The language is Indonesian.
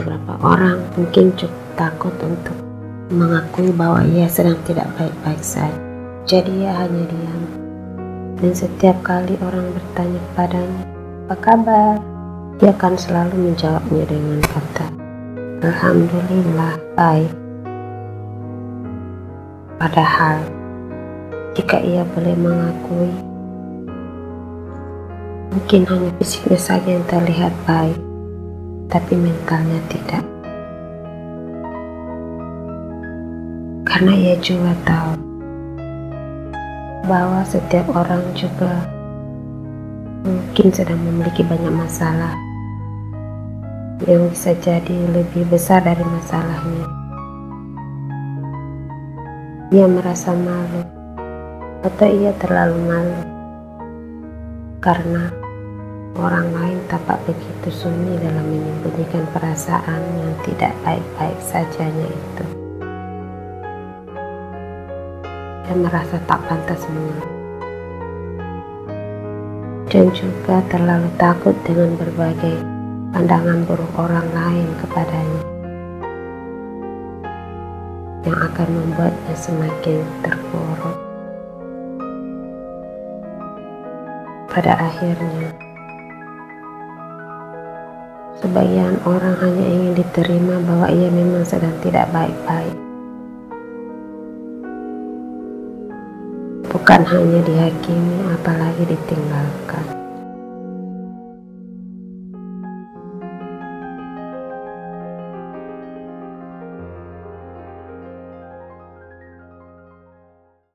beberapa orang mungkin cukup takut untuk mengakui bahwa ia sedang tidak baik-baik saja. Jadi ia hanya diam. Dan setiap kali orang bertanya kepadanya, apa kabar? Dia akan selalu menjawabnya dengan kata, Alhamdulillah, baik. Padahal, jika ia boleh mengakui, mungkin hanya fisiknya saja yang terlihat baik, tapi mentalnya tidak. Karena ia juga tahu bahwa setiap orang juga mungkin sedang memiliki banyak masalah yang bisa jadi lebih besar dari masalahnya. Ia merasa malu atau ia terlalu malu karena Orang lain tampak begitu sunyi dalam menyembunyikan perasaan yang tidak baik-baik sajanya itu. Dia merasa tak pantas mengaku. Dan juga terlalu takut dengan berbagai pandangan buruk orang lain kepadanya yang akan membuatnya semakin terpuruk. Pada akhirnya, Sebagian orang hanya ingin diterima bahwa ia memang sedang tidak baik-baik. Bukan hanya dihakimi, apalagi ditinggalkan.